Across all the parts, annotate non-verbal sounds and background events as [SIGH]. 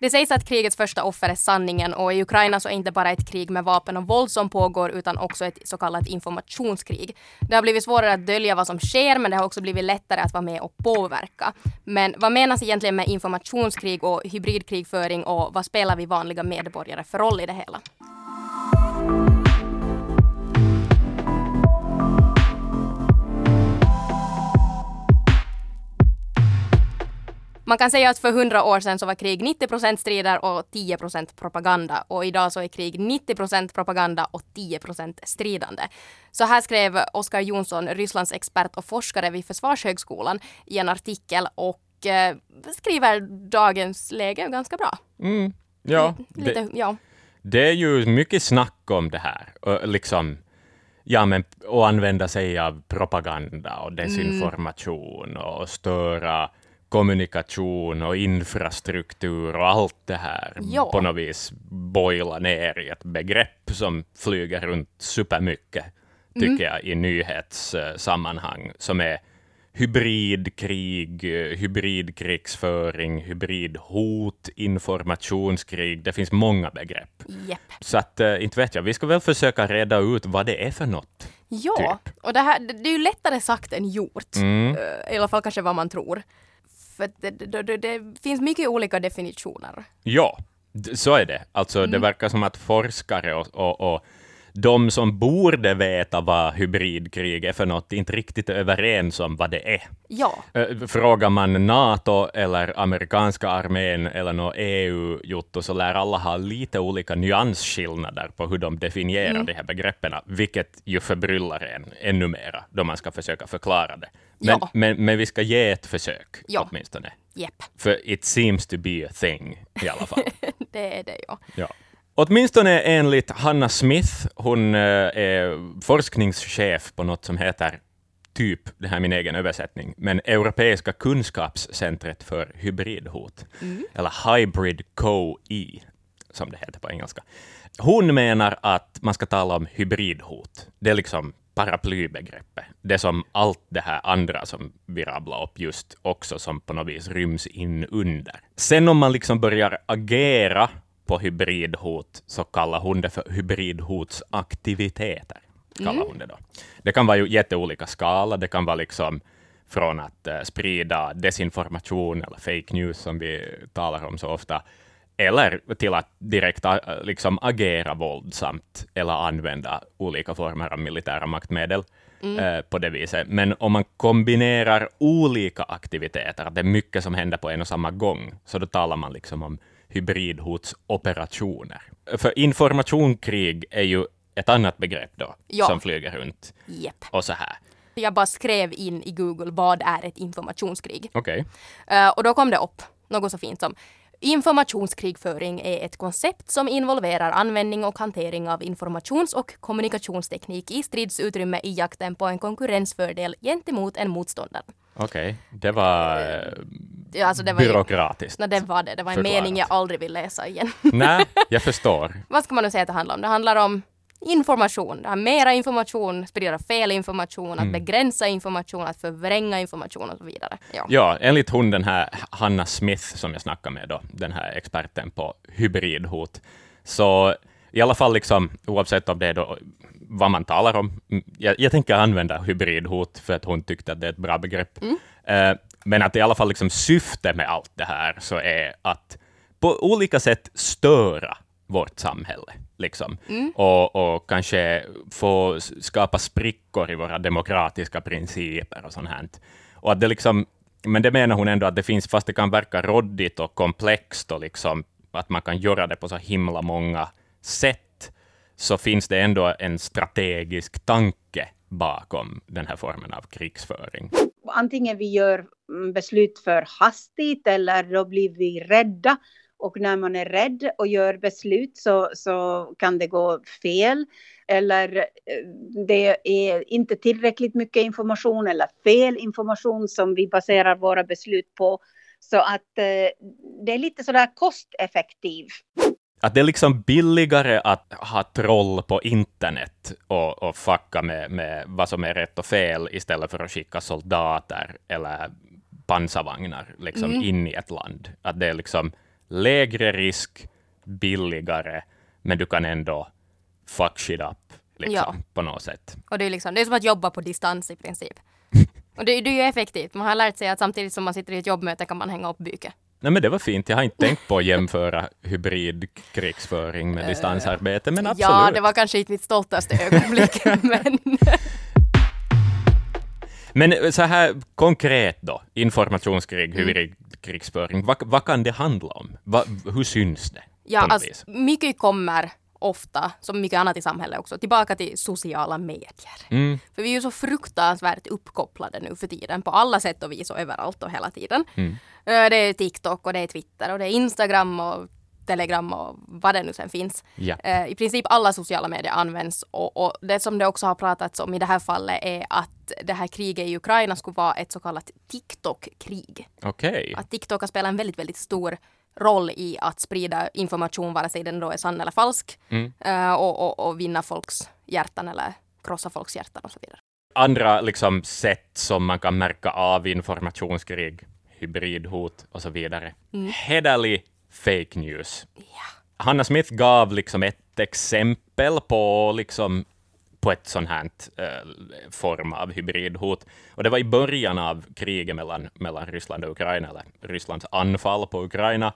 Det sägs att krigets första offer är sanningen och i Ukraina så är inte bara ett krig med vapen och våld som pågår utan också ett så kallat informationskrig. Det har blivit svårare att dölja vad som sker men det har också blivit lättare att vara med och påverka. Men vad menas egentligen med informationskrig och hybridkrigföring och vad spelar vi vanliga medborgare för roll i det hela? Man kan säga att för hundra år sedan så var krig 90 procent strider och 10 procent propaganda. Och idag så är krig 90 procent propaganda och 10 procent stridande. Så här skrev Oskar Jonsson, Rysslands expert och forskare vid Försvarshögskolan i en artikel och eh, skriver dagens läge ganska bra. Mm, ja, Lite, det, ja. det är ju mycket snack om det här. Och liksom, ja, men, och använda sig av propaganda och desinformation och störa kommunikation och infrastruktur och allt det här Ja. på något vis boila ner i ett begrepp som flyger runt supermycket, tycker jag, i nyhetssammanhang, som är hybridkrig, eh, hybridkrigsföring, hybridhot, informationskrig. Det finns många begrepp. Jepp. Så att, eh, inte vet jag, vi ska väl försöka reda ut vad det är för något. Ja, och det, här, det är ju lättare sagt än gjort. Mm. Eh, I alla fall kanske vad man tror. För det, det, det, det finns mycket olika definitioner. Ja, så är det. Alltså, Det verkar som att forskare och, och, och de som borde veta vad hybridkrig är för något, inte riktigt är överens om vad det är. Ja, Frågar man NATO eller amerikanska armén eller något EU-jotto så lär alla ha lite olika nyansskillnader på hur de definierar de här begreppen, vilket ju förbryllar en ännu mera då man ska försöka förklara det. Men, Ja. men, men vi ska ge ett försök Ja. åtminstone. jepp. För it seems to be a thing i alla fall. [LAUGHS] Det är det ja. Ja. Åtminstone enligt Hanna Smith, hon eh, är forskningschef på något som heter typ, det här är min egen översättning, men Europeiska kunskapscentret för hybridhot, eller Hybrid Co-E, som det heter på engelska. Hon menar att man ska tala om hybridhot. Det är liksom paraplybegreppet. Det som allt det här andra som vi rabblade upp just också som på något vis ryms in under. Sen om man liksom börjar agera på hybridhot så kallar hon det för hybridhotsaktiviteter. Kallar hon det, då. det kan vara ju jätteolika skala. Det kan vara liksom från att eh, sprida desinformation eller fake news som vi talar om så ofta, eller till att direkt eh, liksom agera våldsamt eller använda olika former av militära maktmedel eh, på det viset. Men om man kombinerar olika aktiviteter, att det är mycket som händer på en och samma gång, så då talar man liksom om hybridhotsoperationer. För informationskrig är ju ett annat begrepp då, Ja. som flyger runt Jepp. och så här. Jag bara skrev in i Google vad är ett informationskrig? Okej. Eh, och då kom det upp något så fint som Informationskrigföring är ett koncept som involverar användning och hantering av informations och kommunikationsteknik i stridsutrymme i jakten på en konkurrensfördel gentemot en motståndare. Okej, det var eh, Ja, alltså det var ju, byråkratiskt. no, det var det. Det var en Förklarat. mening jag aldrig vill läsa igen. [LAUGHS] Nej, jag förstår. [LAUGHS] Vad ska man nu säga att det handlar om? Det handlar om information. Det har mera information, sprida fel information, Mm. att begränsa information, att förvränga information och så vidare. Ja. Ja, enligt hon den här Hanna Smith som jag snackade med då, den här experten på hybridhot, så i alla fall liksom, oavsett om det är då vad man talar om, mm, jag, jag tänker använda hybridhot för att hon tyckte att det är ett bra begrepp, Eh, men att i alla fall liksom syftet med allt det här så är att på olika sätt störa vårt samhälle. Liksom. Och, och kanske få skapa sprickor i våra demokratiska principer och sånt här. Och att det liksom, men det menar hon ändå att det finns, fast det kan verka råddigt och komplext och liksom, att man kan göra det på så himla många sätt, så finns det ändå en strategisk tanke bakom den här formen av krigsföring antingen vi gör mm, beslut för hastigt eller då blir vi rädda. Och när man är rädd och gör beslut så, så kan det gå fel. Eller eh, det är inte tillräckligt mycket information eller fel information som vi baserar våra beslut på. Så att eh, det är lite sådär kosteffektivt. Att det är liksom billigare att ha troll på internet och, och fucka med, med vad som är rätt och fel istället för att skicka soldater eller pansarvagnar liksom in i ett land. Att det är liksom lägre risk, billigare, men du kan ändå fuck shit up liksom, Ja. på något sätt. Och det är, liksom, det är som att jobba på distans i princip. [LAUGHS] Och det, det är ju effektivt. Man har lärt sig att samtidigt som man sitter i ett jobbmöte kan man hänga upp byke. Nej, men det var fint. Jag har inte tänkt på att jämföra hybridkrigsföring med distansarbete, men absolut. Ja, det var kanske inte mitt stoltaste ögonblick, [LAUGHS] men Men så här konkret då, Mm. informationskrig, hybridkrigsföring, vad, vad kan det handla om? Va, hur syns det? ja, alltså, mycket kommer ofta, som mycket annat i samhället också, tillbaka till sociala medier. Mm, För vi är ju så fruktansvärt uppkopplade nu för tiden på alla sätt och vis och överallt och hela tiden. Mm. Eh, Det är TikTok och det är Twitter och det är Instagram och Telegram och vad det nu sen finns. ja. Eh, I princip alla sociala medier används och, och det som det också har pratats om i det här fallet är att det här kriget i Ukraina skulle vara ett så kallat TikTok-krig. Okej. Att TikTok har spelat en väldigt, väldigt stor roll i att sprida information, vare sig den då är sann eller falsk, Mm. eh, och, och, och vinna folks hjärtan eller krossa folks hjärtan och så vidare. Andra liksom, sätt som man kan märka av informationskrig, hybridhot och så vidare. Mm. Hederlig fake news. Hanna Smith gav liksom ett exempel på liksom på ett sånt här eh, form av hybridhot. Och det var i början av kriget mellan, mellan Ryssland och Ukraina, eller Rysslands anfall på Ukraina,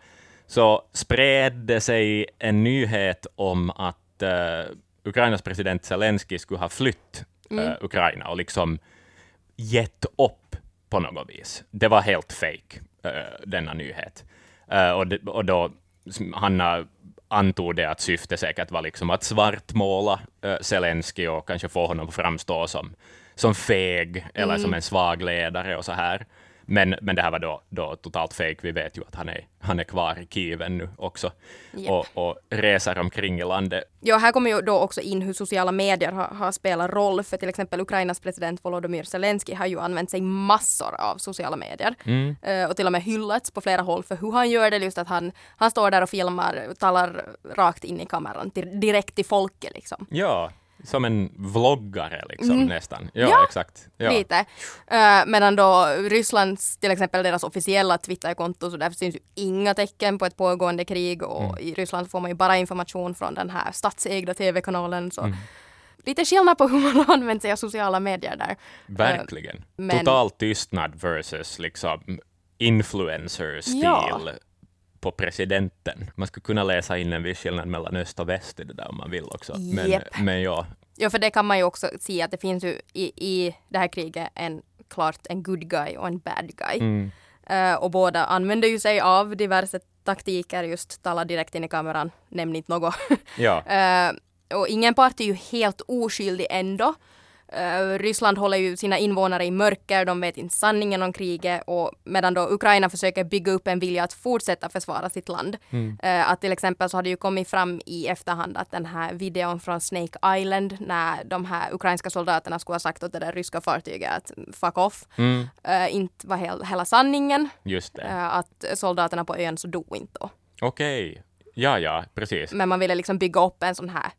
så spred det sig en nyhet om att eh, Ukrainas president Zelensky skulle ha flytt eh, Ukraina och liksom gett upp på något vis. Det var helt fake, eh, denna nyhet. Eh, och, det, och då, Hanna antog det att syftet säkert var liksom att svartmåla uh, Zelensky och kanske få honom att framstå som, som feg eller som en svag ledare och så här. Men, men det här var då, då totalt fake. Vi vet ju att han är, han är kvar i Kiev ännu också Japp. och, och reser omkring i landet. Ja, här kommer ju då också in hur sociala medier har, har spelat roll. För till exempel Ukrainas president Volodymyr Zelensky har ju använt sig massor av sociala medier. Mm. Eh, och till och med hyllats på flera håll för hur han gör det. Just att han, han står där och filmar, talar rakt in i kameran, till, direkt till folket liksom. Ja, som en vloggare liksom nästan. Ja, Ja, exakt. Ja. Lite. Eh, medan då Rysslands, till exempel deras officiella Twitterkonto, så där syns ju inga tecken på ett pågående krig och i Ryssland får man ju bara information från den här statsägda tv-kanalen. Så lite skillnad på [LAUGHS] hur man använt sig av sociala medier där. Verkligen. men- Total tystnad versus liksom influencer-stil Ja. På presidenten. Man skulle kunna läsa in en viss skillnad mellan öst och väst i det där om man vill också. Men, Japp. men ja, Ja, för det kan man ju också se att det finns ju i, i det här kriget en klart en good guy och en bad guy. mm, Eh, och båda använder ju sig av diverse taktiker, just tala direkt in i kameran, nämn inte något. ja. [LAUGHS] Eh, och ingen part är ju helt oskyldig ändå. Eh, Ryssland håller ju sina invånare i mörker, de vet inte sanningen om kriget och medan då Ukraina försöker bygga upp en vilja att fortsätta försvara sitt land. Eh, att till exempel så har det ju kommit fram i efterhand att den här videon från Snake Island när de här ukrainska soldaterna skulle ha sagt åt det där ryska fartyget att fuck off, Mm, eh, inte var hel, hela sanningen. just det. Att soldaterna på ön så dog inte då. Okej. Ja, ja, precis. Men man ville liksom bygga upp en sån här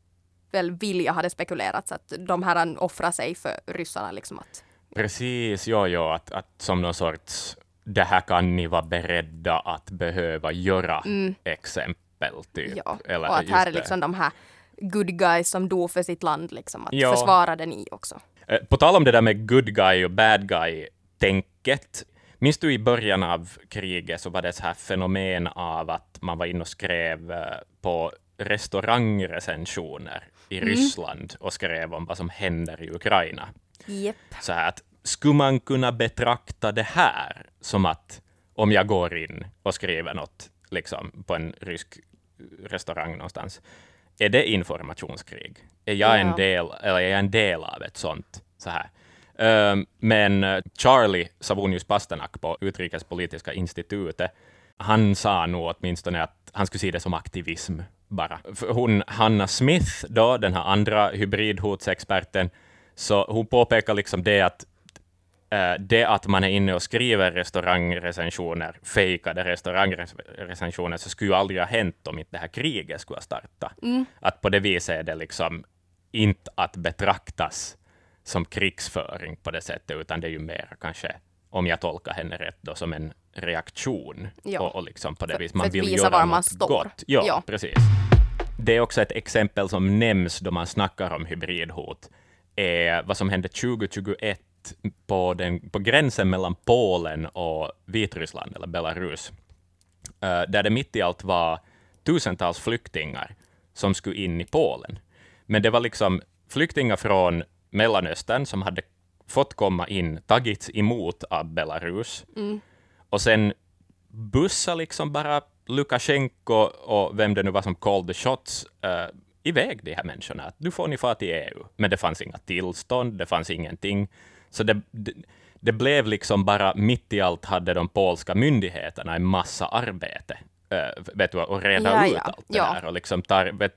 väl vilja hade spekulerats att de här offrar sig för ryssarna liksom att Precis, ja, ja, att, att som någon sorts det här kan ni vara beredda att behöva göra exempel, typ. Mm. ja. Eller och att här är det. liksom de här good guys som dog för sitt land liksom att Ja. försvara det ni också. Eh, På tal om det där med good guy och bad guy-tänket. Minns du i början av kriget så var det så här fenomen av att man var inne och skrev eh, på restaurangrecensioner i Mm. Ryssland och skrev om vad som händer i Ukraina. Japp. Så här att, skulle man kunna betrakta det här som att om jag går in och skriver något liksom, på en rysk restaurang någonstans, är det informationskrig? Är jag, en, Ja. del, eller är jag en del av ett sånt? Så här. Ehm, men eh, Charlie Savonius Pasternak på Utrikespolitiska institutet, han sa nog åtminstone att han skulle se det som aktivism bara. Hon, Hanna Smith, då, den här andra hybridhotsexperten, så hon påpekar liksom det att eh, det att man är inne och skriver restaurangrecensioner, fejkade restaurangrecensioner, så skulle ju aldrig ha hänt om inte det här kriget skulle ha startat. Att på det viset är det liksom inte att betraktas som krigsföring på det sättet, utan det är ju mer kanske om jag tolkar henne rätt, då, som en reaktion. Ja. Och, och liksom på det För- vis, för man att vill visa göra var man står. gott. Ja, Ja. precis. Det är också ett exempel som nämns då man snackar om hybridhot, är vad som hände 2021 på, den, på gränsen mellan Polen och Vitryssland, eller Belarus, eh, där det mitt i allt var tusentals flyktingar som skulle in i Polen. Men det var liksom flyktingar från Mellanöstern som hade fått komma in, tagits emot av Belarus, och sen bussa liksom bara Lukasjenko och vem det nu var som called the shots uh, iväg de här människorna. Nu får ni fara till EU. Men det fanns inga tillstånd, det fanns ingenting. Så det, det, det blev liksom bara mitt i allt hade de polska myndigheterna en massa arbete uh, vet du, och reda Ja, ut ja. allt det Ja. där. Och liksom tar, vet,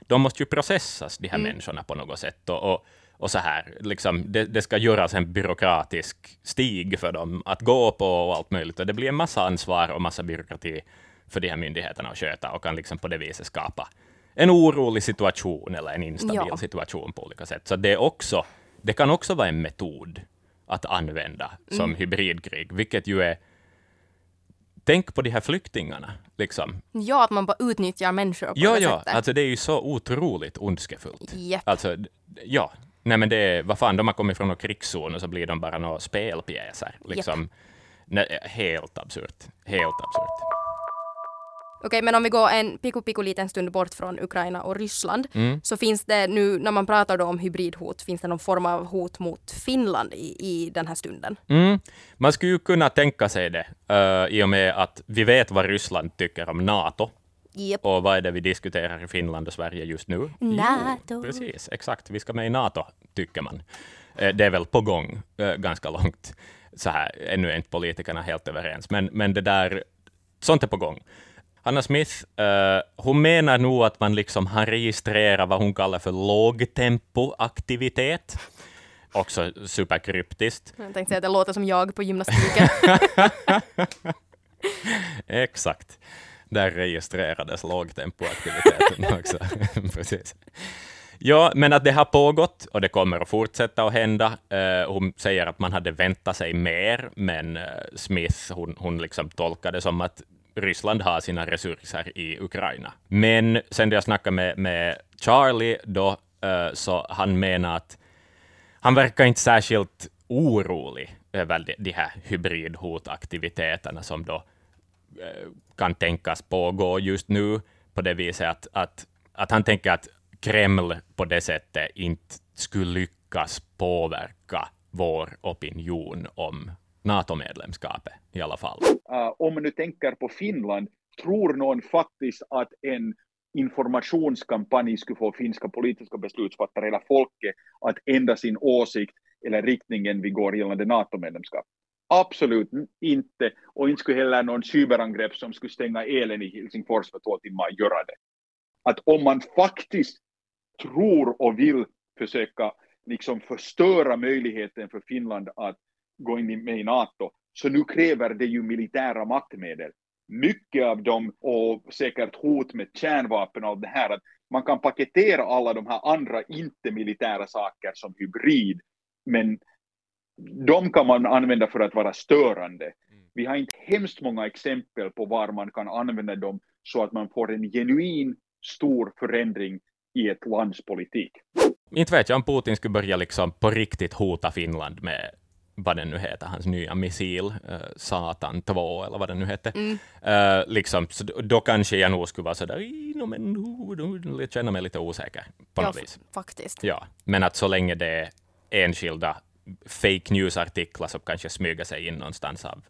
de måste ju processas, de här Mm. människorna, på något sätt. Och, och, och så här, liksom, det, det ska göras en byråkratisk stig för dem att gå på och allt möjligt. Och det blir en massa ansvar och massa byråkrati för de här myndigheterna att sköta och kan liksom på det viset skapa en orolig situation eller en instabil Ja. situation på olika sätt. Så det, är också, det kan också vara en metod att använda som Mm. hybridkrig, vilket ju är Tänk på de här flyktingarna. Liksom. Ja, att man bara utnyttjar människor på Ja, det ja, sättet. alltså det är ju så otroligt ondskefullt. Japp. Alltså, ja. Nej, men det är, vad fan, de har kommit från någon krigszon och så blir de bara några spelpjäser. Liksom. Nej, helt absurt. Helt absurt. Okej, men om vi går en pico pico liten stund bort från Ukraina och Ryssland, Mm. så finns det nu, när man pratar om hybridhot, finns det någon form av hot mot Finland i, i den här stunden? Mm. Man skulle ju kunna tänka sig det, eh, i och med att vi vet vad Ryssland tycker om NATO. Japp. Och vad är det vi diskuterar i Finland och Sverige just nu? NATO. Jo, precis, exakt. Vi ska med i NATO, tycker man. Eh, Det är väl på gång eh, ganska långt. Så här, ännu är inte politikerna helt överens, men, men det där, sånt är på gång. Hanna Smith, eh, hon menar nog att man liksom har registrerat vad hon kallar för lågtempoaktivitet. Också superkryptiskt. Jag tänkte säga att det låter som jag på gymnastiken. [LAUGHS] Exakt. Där registrerades lågtempoaktiviteten [LAUGHS] också. [LAUGHS] Precis. Ja, men att det har pågått och det kommer att fortsätta att hända. Eh, hon säger att man hade väntat sig mer, men eh, Smith hon, hon liksom tolkade som att Ryssland har sina resurser i Ukraina. Men sen när jag snackade med, med Charlie, då, eh, så han menar att han verkar inte särskilt orolig över de, de här hybridhotaktiviteterna som då Eh, kan tänkas pågå just nu, på det viset att, att, att han tänker att Kreml på det sättet inte skulle lyckas påverka vår opinion om NATO-medlemskapet i alla fall. Uh, om man nu tänker på Finland, tror någon faktiskt att en informationskampanj skulle få finska politiska beslutsfattare eller folket att ändra sin åsikt eller riktningen vi går gällande NATO-medlemskap? Absolut inte, och inte skulle heller någon cyberangrepp som skulle stänga elen i Helsingfors för två timmar göra det. Att om man faktiskt tror och vill försöka liksom förstöra möjligheten för Finland att gå in med i NATO, så nu kräver det ju militära maktmedel. Mycket av dem, och säkert hot med kärnvapen och det här, att man kan paketera alla de här andra inte-militära saker som hybrid, men de kan man använda för att vara störande. Vi har inte hemskt många exempel på var man kan använda dem så att man får en genuin stor förändring i ett lands politik. Inte vet jag om Putin skulle börja liksom på riktigt hota Finland med vad den nu heter, hans nya missil, uh, Satan 2 eller vad den nu hette. Mm. Eh, liksom, så då, då kanske jag nog skulle vara sådär, "Ej, no, men nu, känner mig lite osäker på ja, något f- vis. faktiskt. Ja, men att så länge det är enskilda fake news-artiklar som kanske smyger sig in någonstans av,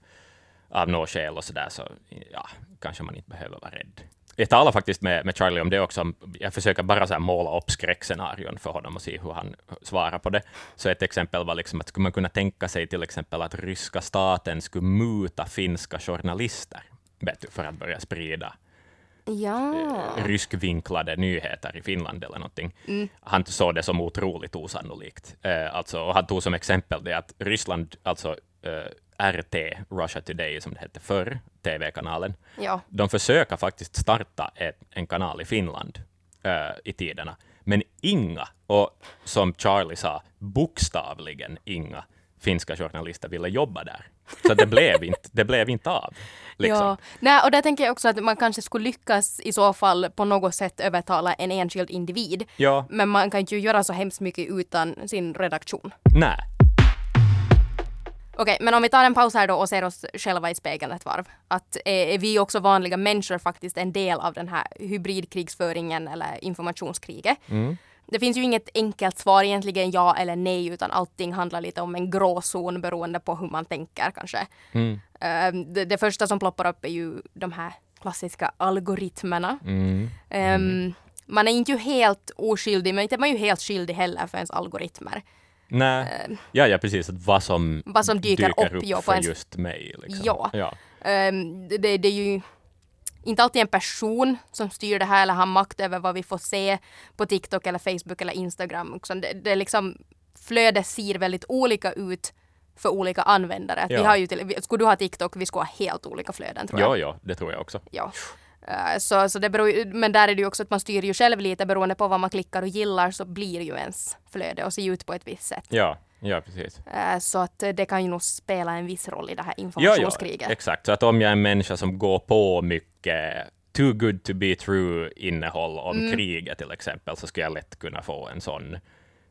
av något skäl och sådär, så ja, kanske man inte behöver vara rädd. Jag talar faktiskt med, med Charlie om det också. Jag försöker bara så här måla upp skräckscenarion för honom och se hur han svarar på det. Så ett exempel var liksom att skulle man kunna tänka sig till exempel att ryska staten skulle muta finska journalister vet du, för att börja sprida Ja. ryskvinklade nyheter i Finland eller någonting. Han såg det som otroligt osannolikt. Eh, alltså, och han tog som exempel det att Ryssland, alltså eh, RT, Russia Today som det hette förr, TV-kanalen, ja. de försöker faktiskt starta ett, en kanal i Finland eh, i tiderna, men inga, och som Charlie sa, bokstavligen inga finska journalister ville jobba där. Så det blev inte, det blev inte av. Liksom. Ja, Nej, och där tänker jag också att man kanske skulle lyckas i så fall på något sätt övertala en enskild individ. Ja, Men man kan ju göra så hemskt mycket utan sin redaktion. nej. Okej, men om vi tar en paus här då och ser oss själva i spegeln ett varv. Att är, är vi också vanliga människor faktiskt en del av den här hybridkrigsföringen eller informationskriget? Det finns ju inget enkelt svar egentligen, ja eller nej, utan allting handlar lite om en gråzon beroende på hur man tänker kanske. Mm. Ehm, det, det första som ploppar upp är ju de här klassiska algoritmerna. Mm. Ehm, man är inte ju helt oskyldig, men inte är man ju helt skyldig heller för ens algoritmer. Nej. Ja, ja, precis. Att vad som, Vad som dyker upp, ja, på för ens- just mig. Liksom. Ja. ja. Det, det, det är ju inte alltid en person som styr det här eller har makt över vad vi får se på TikTok eller Facebook eller Instagram. Det, det liksom, flödet ser väldigt olika ut för olika användare. Att Vi Ja. har ju till, skulle du ha TikTok, vi skulle ha helt olika flöden tror jag. Ja, ja, det tror jag också. Ja. Eh, Så, så det beror, men där är det ju också att man styr ju själv lite beroende på vad man klickar och gillar så blir ju ens flöde och ser ut på ett visst sätt. Ja, ja precis. Eh, Så att det kan ju nog spela en viss roll i det här Ja, ja, informationskriget. exakt. Så att om jag är en människa som går på mycket too good to be true innehåll om Mm. kriget till exempel, så skulle jag lätt kunna få en sån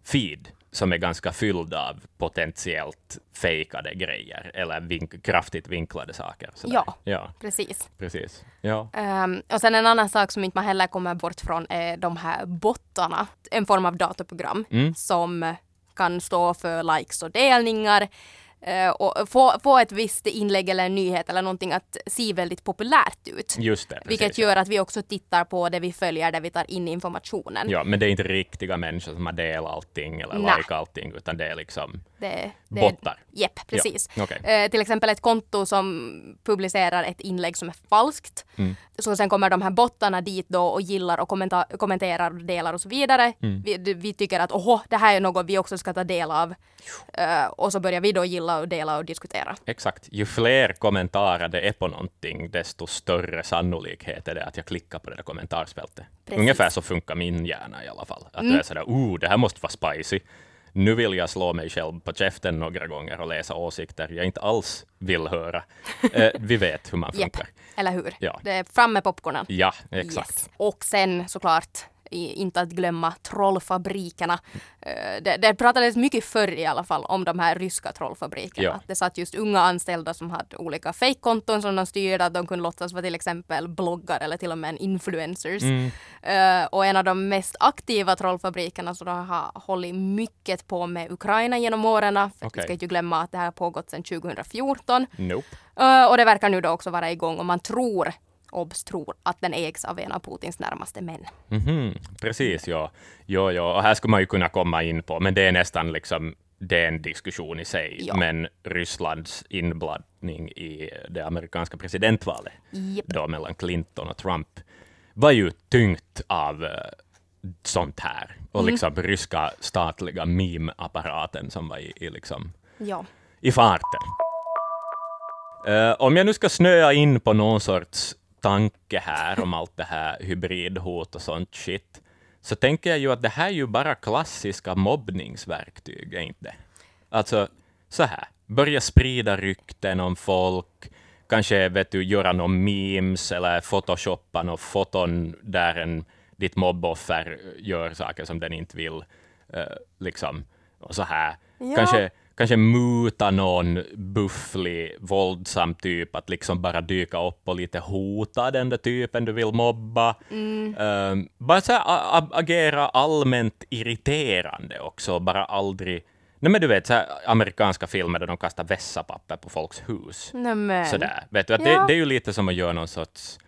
feed som är ganska fylld av potentiellt fejkade grejer eller vink- kraftigt vinklade saker. Sådär. Ja. ja, Precis. precis. Ja. Ehm, och sen en annan sak som inte man heller kommer bort från är de här bottarna. En form av datorprogram Mm. som kan stå för likes och delningar eh, och få, få ett visst inlägg eller en nyhet eller någonting att se väldigt populärt ut. Just det. Precis, Vilket ja. gör att vi också tittar på det vi följer, där vi tar in informationen. Ja, men det är inte riktiga människor som har delat allting eller like allting, utan det är liksom Det, det, bottar. Jepp, precis. Ja, okej. Eh, till exempel ett konto som publicerar ett inlägg som är falskt. Mm. Så sen kommer de här bottarna dit då och gillar och kommenta- kommenterar och delar och så vidare. Mm. Vi, vi tycker att åh, det här är något vi också ska ta del av. Eh, och så börjar vi då gilla och dela och diskutera. Exakt. Ju fler kommentarer det är på någonting, desto större sannolikhet är det att jag klickar på det där kommentarsfältet. Precis. Ungefär så funkar min hjärna i alla fall. Att Mm. det är sådär, oh, det här måste vara spicy. Nu vill jag slå mig själv på käften några gånger och läsa åsikter jag inte alls vill höra. [LAUGHS] Eh, vi vet hur man funkar. eller hur? Ja. Det är fram med popcornen. Ja, exakt. Yes. Och sen såklart, inte att glömma trollfabrikerna. Eh, det, det pratades mycket förr i alla fall om de här ryska trollfabrikerna. Ja. Det satt just unga anställda som hade olika fejkkonton som de styrde, att de kunde låtsas vara till exempel bloggar eller till och med en influencers. Mm. Eh, och en av de mest aktiva trollfabrikerna som har hållit mycket på med Ukraina genom åren. För Okej. Vi ska inte glömma att det här har pågått sedan 2014. Nope. Eh, och det verkar nu då också vara igång och man tror, obs tror, att den ägs av en av Putins närmaste män. Mhm, Precis, ja. Jo, jo. Och här skulle man ju kunna komma in på, men det är nästan liksom det är en diskussion i sig. Ja. Men Rysslands inblandning i det amerikanska presidentvalet, Japp. då mellan Clinton och Trump, var ju tyngt av eh, sånt här. Och Mm. liksom ryska statliga meme-apparaten som var i, i, liksom, Ja. i farten. Eh, om jag nu ska snöa in på någon sorts tanke här om allt det här hybridhot och sånt shit, så tänker jag ju att det här är ju bara klassiska mobbningsverktyg, är inte? Alltså, så här, börja sprida rykten om folk, kanske vet du, göra några memes eller photoshoppa några foton där en, ditt mobboffer gör saker som den inte vill, eh, liksom, och så här. Ja. Kanske kanske muta någon bufflig, våldsam typ att liksom bara dyka upp och lite hota den där typen du vill mobba. Um, bara så här, agera allmänt irriterande också, bara aldrig... Nej men du vet, så här, amerikanska filmer där de kastar vässapapper på folks hus. Nämen. Sådär. Vet du, att Ja. det, det är ju lite som att göra någon sorts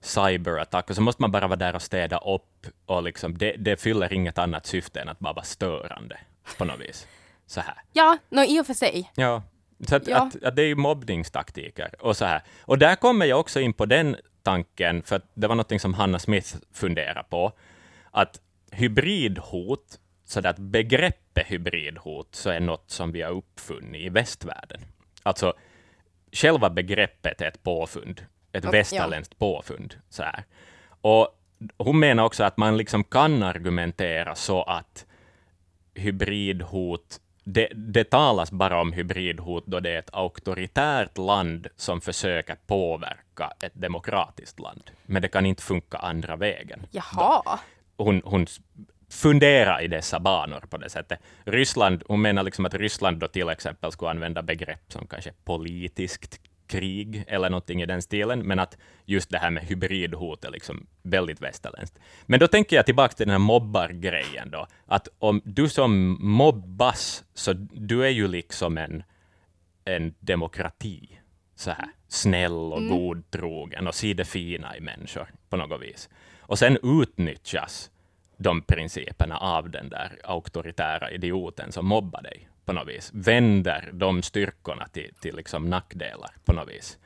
cyberattack, och så måste man bara vara där och städa upp, och liksom, det, det fyller inget annat syfte än att bara vara störande på något vis. Så här. Ja, no, i och för sig. Ja, så att, Ja. Att, att det är ju mobbningstaktiker och så här. Och där kommer jag också in på den tanken, för det var något som Hanna Smith funderade på, att hybridhot, så att begreppet hybridhot, så är något som vi har uppfunnit i västvärlden. Alltså, själva begreppet är ett påfund, ett Okej, västerländskt påfund. Så här. Och hon menar också att man liksom kan argumentera så att hybridhot det, det talas bara om hybridhot då det är ett auktoritärt land som försöker påverka ett demokratiskt land. Men det kan inte funka andra vägen. Jaha. Hon, hon funderar i dessa banor på det sättet. Ryssland, hon menar liksom att Ryssland då till exempel skulle använda begrepp som kanske politiskt krig eller någonting i den stilen, men att just det här med hybridhot är liksom väldigt västerländskt. Men då tänker jag tillbaka till den här mobbargrejen då, att om du som mobbas, så du är ju liksom en, en demokrati, så här snäll och mm. godtrogen och ser det fina i människor på något vis. Och sen utnyttjas de principerna av den där auktoritära idioten som mobbar dig på något vis. Vänder de styrkorna till, till liksom nackdelar på något vis.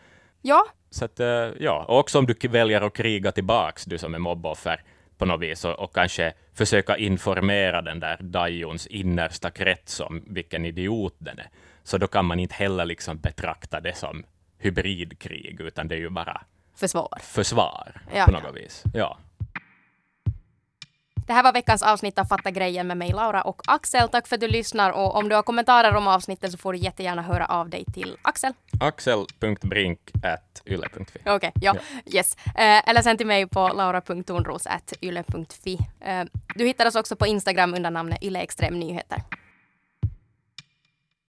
Ja. Så att, eh, ja, och också om du väljer att kriga tillbaks, du som är mobboffer, på något vis, och, och kanske försöka informera den där Dajons innersta krets om vilken idiot den är, så då kan man inte heller liksom betrakta det som hybridkrig, utan det är ju bara försvar, försvar ja, på något ja. vis. Ja. Det här var veckans avsnitt av Fatta grejen med mig Laura och Axel. Tack för att du lyssnar och om du har kommentarer om avsnittet så får du jättegärna höra av dig till Axel. Axel.brink.yle.fi Okej, okay, ja, ja. yes. Eh, eller sen till mig på laura.tornros.yle.fi. Eh, du hittar oss också på Instagram under namnet Yle Extrem Nyheter.